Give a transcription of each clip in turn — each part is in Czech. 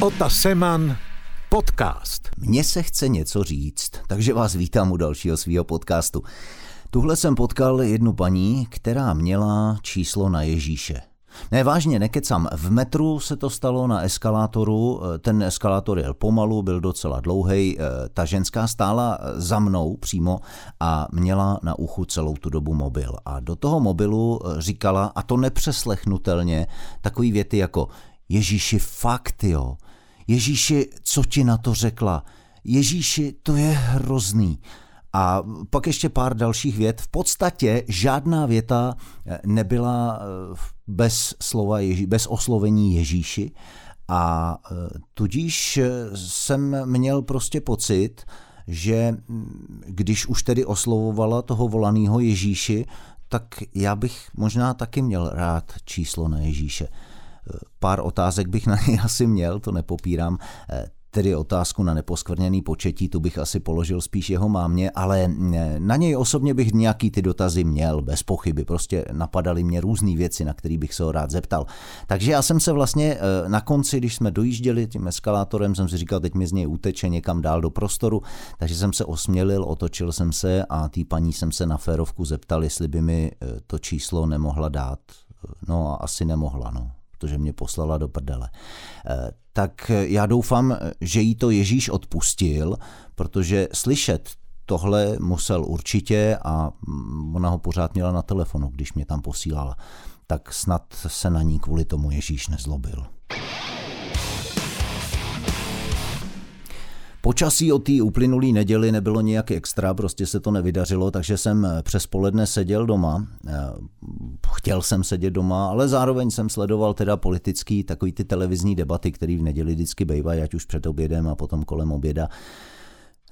Ota Seman podcast. Mně se chce něco říct, takže vás vítám u dalšího svého podcastu. Tuhle jsem potkal jednu paní, která měla číslo na Ježíše. Ne, vážně, nekecam. V metru se to stalo na eskalátoru, ten eskalátor jel pomalu, byl docela dlouhý. Ta ženská stála za mnou přímo a měla na uchu celou tu dobu mobil. A do toho mobilu říkala, a to nepřeslechnutelně, takový věty jako Ježíši, fakt jo, Ježíši, co ti na to řekla? Ježíši, to je hrozný. A pak ještě pár dalších vět. V podstatě žádná věta nebyla eh, bez slova Ježí, bez oslovení Ježíši. A eh, tudíž eh, jsem měl prostě pocit, že mm, když už tedy oslovovala toho volaného Ježíši, tak já bych možná taky měl rád číslo na Ježíše. Pár otázek bych na něj asi měl, to nepopírám. Tedy otázku na neposkvrněný početí, tu bych asi položil spíš jeho mámě, ale na něj osobně bych nějaký ty dotazy měl, bez pochyby. Prostě napadaly mě různé věci, na které bych se ho rád zeptal. Takže já jsem se vlastně eh, na konci, když jsme dojížděli tím eskalátorem, jsem si říkal, teď mi z něj uteče někam dál do prostoru, takže jsem se osmělil, otočil jsem se a tý paní jsem se na férovku zeptal, jestli by mi eh, to číslo nemohla dát. No a asi nemohla, no protože mě poslala do prdele. Eh, tak já doufám, že jí to Ježíš odpustil, protože slyšet tohle musel určitě a ona ho pořád měla na telefonu, když mě tam posílala. Tak snad se na ní kvůli tomu Ježíš nezlobil. Počasí od té uplynulý neděli nebylo nějak extra, prostě se to nevydařilo, takže jsem přes poledne seděl doma. Eh, chtěl jsem sedět doma, ale zároveň jsem sledoval teda politický, takový ty televizní debaty, které v neděli vždycky bývají, ať už před obědem a potom kolem oběda.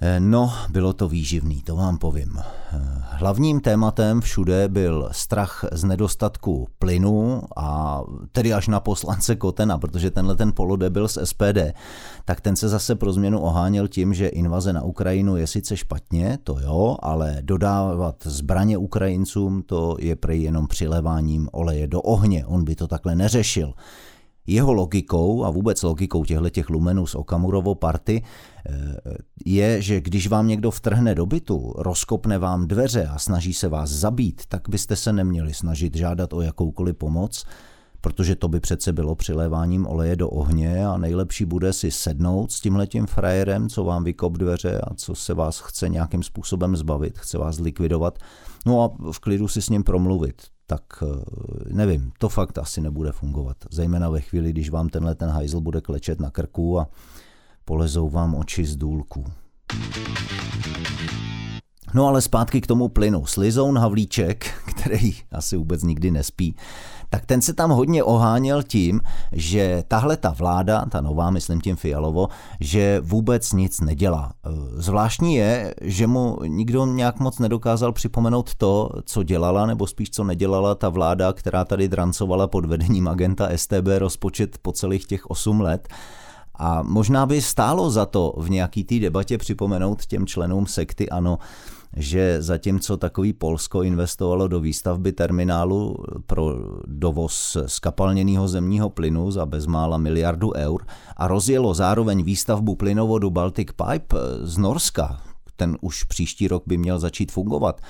Eh, no, bylo to výživný, to vám povím. Eh, hlavním tématem všude byl strach z nedostatku plynu a tedy až na poslance Kotena, protože tenhle ten polodebil z SPD, tak ten se zase pro změnu oháněl tím, že invaze na Ukrajinu je sice špatně, to jo, ale dodávat zbraně Ukrajincům to je prej jenom přileváním oleje do ohně, on by to takhle neřešil. Jeho logikou a vůbec logikou těchto těch lumenů z Okamurovo party eh, je, že když vám někdo vtrhne do bytu, rozkopne vám dveře a snaží se vás zabít, tak byste se neměli snažit žádat o jakoukoliv pomoc, protože to by přece bylo přiléváním oleje do ohně a nejlepší bude si sednout s tímhletím frajerem, co vám vykop dveře a co se vás chce nějakým způsobem zbavit, chce vás likvidovat, no a v klidu si s ním promluvit tak eh, nevím, to fakt asi nebude fungovat. Zejména ve chvíli, když vám tenhle ten hajzl bude klečet na krku a polezou vám oči z důlku. No ale zpátky k tomu plynu. Slizoun Havlíček, který asi vůbec nikdy nespí, tak ten se tam hodně oháněl tím, že tahle ta vláda, ta nová, myslím tím Fialovo, že vůbec nic nedělá. E, zvláštní je, že mu nikdo nějak moc nedokázal připomenout to, co dělala, nebo spíš co nedělala ta vláda, která tady drancovala pod vedením agenta STB rozpočet po celých těch 8 let. A možná by stálo za to v nějaký té debatě připomenout těm členům sekty ANO, že zatímco takový Polsko investovalo do výstavby terminálu pro dovoz skapalněného zemního plynu za bezmála miliardu eur a rozjelo zároveň výstavbu plynovodu Baltic Pipe z Norska, ten už příští rok by měl začít fungovat,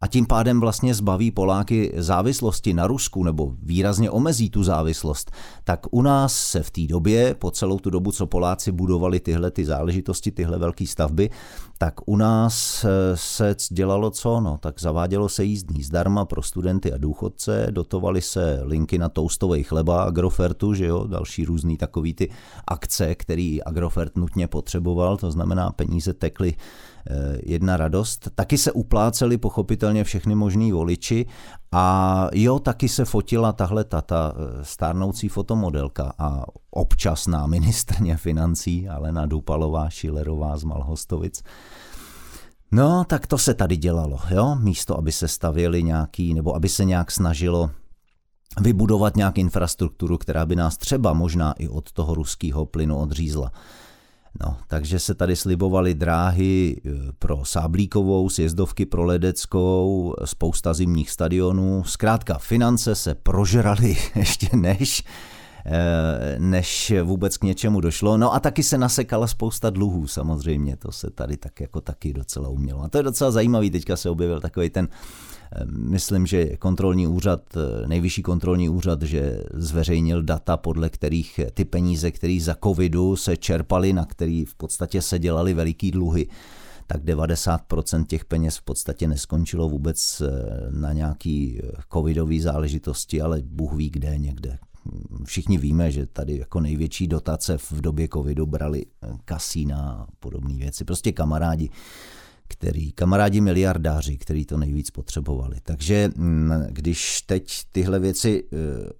a tím pádem vlastně zbaví Poláky závislosti na Rusku nebo výrazně omezí tu závislost, tak u nás se v té době, po celou tu dobu, co Poláci budovali tyhle ty záležitosti, tyhle velké stavby, tak u nás eh, se dělalo co? No, tak zavádělo se jízdní zdarma pro studenty a důchodce, dotovali se linky na toustový chleba Agrofertu, že jo, další různý takový ty akce, který Agrofert nutně potřeboval, to znamená peníze tekly Eh, jedna radost. Taky se upláceli pochopitelně všechny možný voliči a jo, taky se fotila tahle tata eh, stárnoucí fotomodelka a občasná ministrně financí Alena Dupalová, Šilerová z Malhostovic. No, tak to se tady dělalo, jo, místo, aby se stavěli nějaký, nebo aby se nějak snažilo vybudovat nějak infrastrukturu, která by nás třeba možná i od toho ruského plynu odřízla. No, takže se tady slibovaly dráhy e, pro Sáblíkovou, sjezdovky pro Ledeckou, spousta zimních stadionů. Zkrátka, finance se prožraly ještě než než vůbec k něčemu došlo. No a taky se nasekala spousta dluhů samozřejmě, to se tady tak jako taky docela umělo. A to je docela zajímavý, teďka se objevil takový ten Myslím, že kontrolní úřad, nejvyšší kontrolní úřad, že zveřejnil data, podle kterých ty peníze, které za covidu se čerpaly, na který v podstatě se dělaly veliký dluhy, tak 90% těch peněz v podstatě neskončilo vůbec eh, na nějaký eh, covidový záležitosti, ale Bůh ví kde někde. Všichni víme, že tady jako největší dotace v době covidu brali eh, kasína a podobné věci. Prostě kamarádi který, kamarádi miliardáři, který to nejvíc potřebovali. Takže mm, když teď tyhle věci,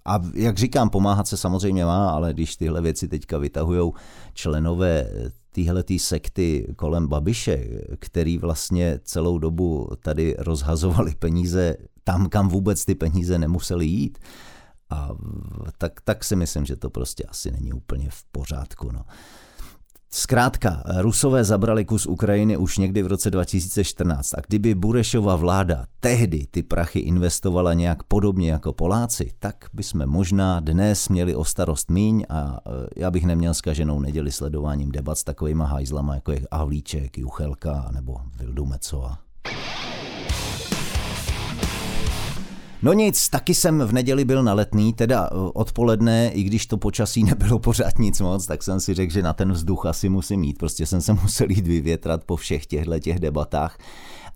a jak říkám, pomáhat se samozřejmě má, ale když tyhle věci teďka vytahují členové téhle sekty kolem Babiše, který vlastně celou dobu tady rozhazovali peníze tam, kam vůbec ty peníze nemuseli jít. A tak, tak si myslím, že to prostě asi není úplně v pořádku. No. Zkrátka, Rusové zabrali kus Ukrajiny už někdy v roce 2014 a kdyby Burešova vláda tehdy ty prachy investovala nějak podobně jako Poláci, tak bychom možná dnes měli o starost míň a e, já bych neměl zkaženou neděli sledováním debat s takovýma hajzlama jako je Havlíček, Juchelka nebo Vildumecova. No nic, taky jsem v neděli byl na letný, teda eh, odpoledne, i když to počasí nebylo pořád nic moc, tak jsem si řekl, že na ten vzduch asi musím jít. Prostě jsem se musel jít vyvětrat po všech těchto těch debatách.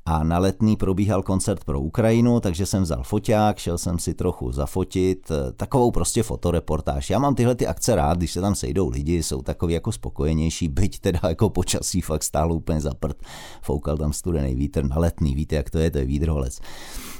A na letný probíhal koncert pro Ukrajinu, takže jsem vzal foťák, šel jsem si trochu zafotit, eh, takovou prostě fotoreportáž. Já mám tyhle ty akce rád, když se tam sejdou lidi, jsou takový jako spokojenější, byť teda jako počasí fakt stálo úplně zaprt, foukal tam studený vítr na letný, víte jak to je, to je výdrholec.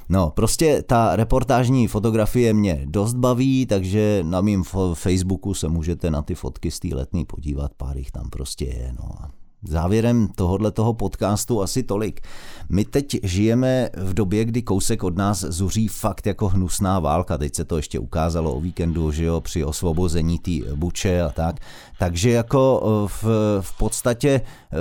No, prostě ta reportážní fotografie mě dost baví, takže na mém Facebooku se můžete na ty fotky z té letní podívat, pár jich tam prostě je. No. Závěrem tohohle toho podcastu asi tolik. My teď žijeme v době, kdy kousek od nás zuří fakt jako hnusná válka. Teď se to ještě ukázalo o víkendu, že jo, při osvobození té buče a tak. Takže jako eh, v, v podstatě eh,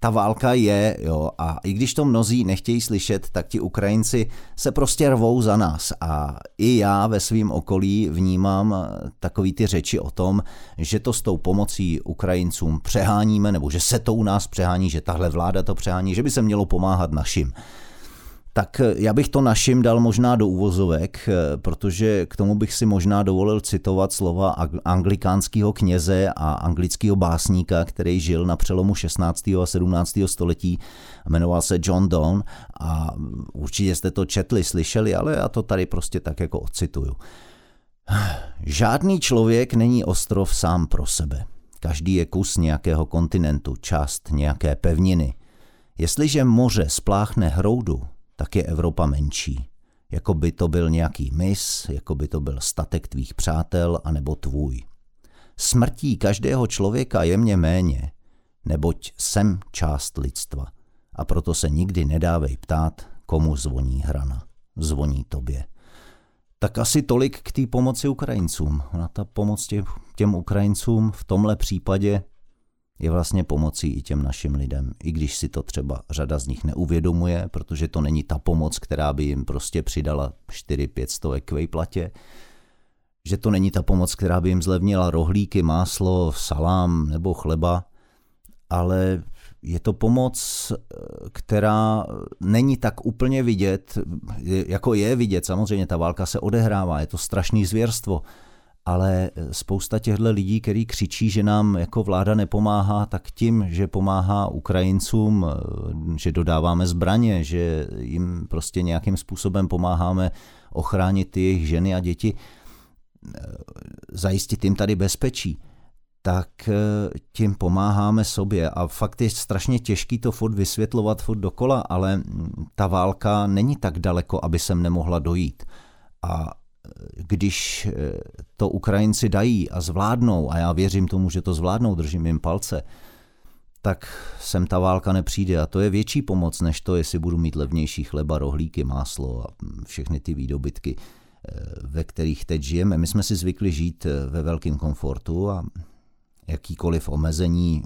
ta válka je, jo, a i když to mnozí nechtějí slyšet, tak ti Ukrajinci se prostě rvou za nás. A i já ve svém okolí vnímám eh, takový ty řeči o tom, že to s tou pomocí Ukrajincům přeháníme, nebo že se to u nás přehání, že tahle vláda to přehání, že by se mělo pomáhat našim. Tak já bych to našim dal možná do úvozovek, protože k tomu bych si možná dovolil citovat slova anglikánského kněze a anglického básníka, který žil na přelomu 16. a 17. století, jmenoval se John Donne a určitě jste to četli, slyšeli, ale já to tady prostě tak jako ocituju. Žádný člověk není ostrov sám pro sebe. Každý je kus nějakého kontinentu, část nějaké pevniny. Jestliže moře spláchne hroudu, tak je Evropa menší. Jako by to byl nějaký mis, jako by to byl statek tvých přátel, anebo tvůj. Smrtí každého člověka je mě méně, neboť jsem část lidstva. A proto se nikdy nedávej ptát, komu zvoní hrana. Zvoní tobě. Tak asi tolik k té pomoci Ukrajincům. Na ta pomoc těm, těm Ukrajincům v tomhle případě je vlastně pomocí i těm našim lidem, i když si to třeba řada z nich neuvědomuje, protože to není ta pomoc, která by jim prostě přidala 4-5 stovek k vejplatě, že to není ta pomoc, která by jim zlevnila rohlíky, máslo, salám nebo chleba, ale je to pomoc, která není tak úplně vidět, jako je vidět, samozřejmě ta válka se odehrává, je to strašný zvěrstvo, ale spousta těchto lidí, který křičí, že nám jako vláda nepomáhá, tak tím, že pomáhá Ukrajincům, že dodáváme zbraně, že jim prostě nějakým způsobem pomáháme ochránit jejich ženy a děti, zajistit jim tady bezpečí, tak tím pomáháme sobě. A fakt je strašně těžký to furt vysvětlovat furt dokola, ale ta válka není tak daleko, aby sem nemohla dojít. A když eh, to Ukrajinci dají a zvládnou, a já věřím tomu, že to zvládnou, držím jim palce, tak sem ta válka nepřijde. A to je větší pomoc, než to, jestli budu mít levnější chleba, rohlíky, máslo a všechny ty výdobytky, eh, ve kterých teď žijeme. My jsme si zvykli žít eh, ve velkém komfortu a jakýkoliv omezení,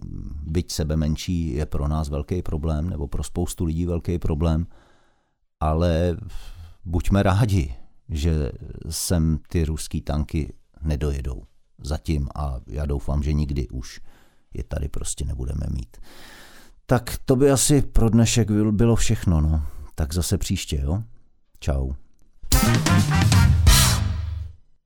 byť sebe menší, je pro nás velký problém, nebo pro spoustu lidí velký problém, ale buďme rádi, že sem ty ruský tanky nedojedou. Zatím a já doufám, že nikdy už je tady prostě nebudeme mít. Tak to by asi pro dnešek bylo všechno, no. Tak zase příště, jo? Čau.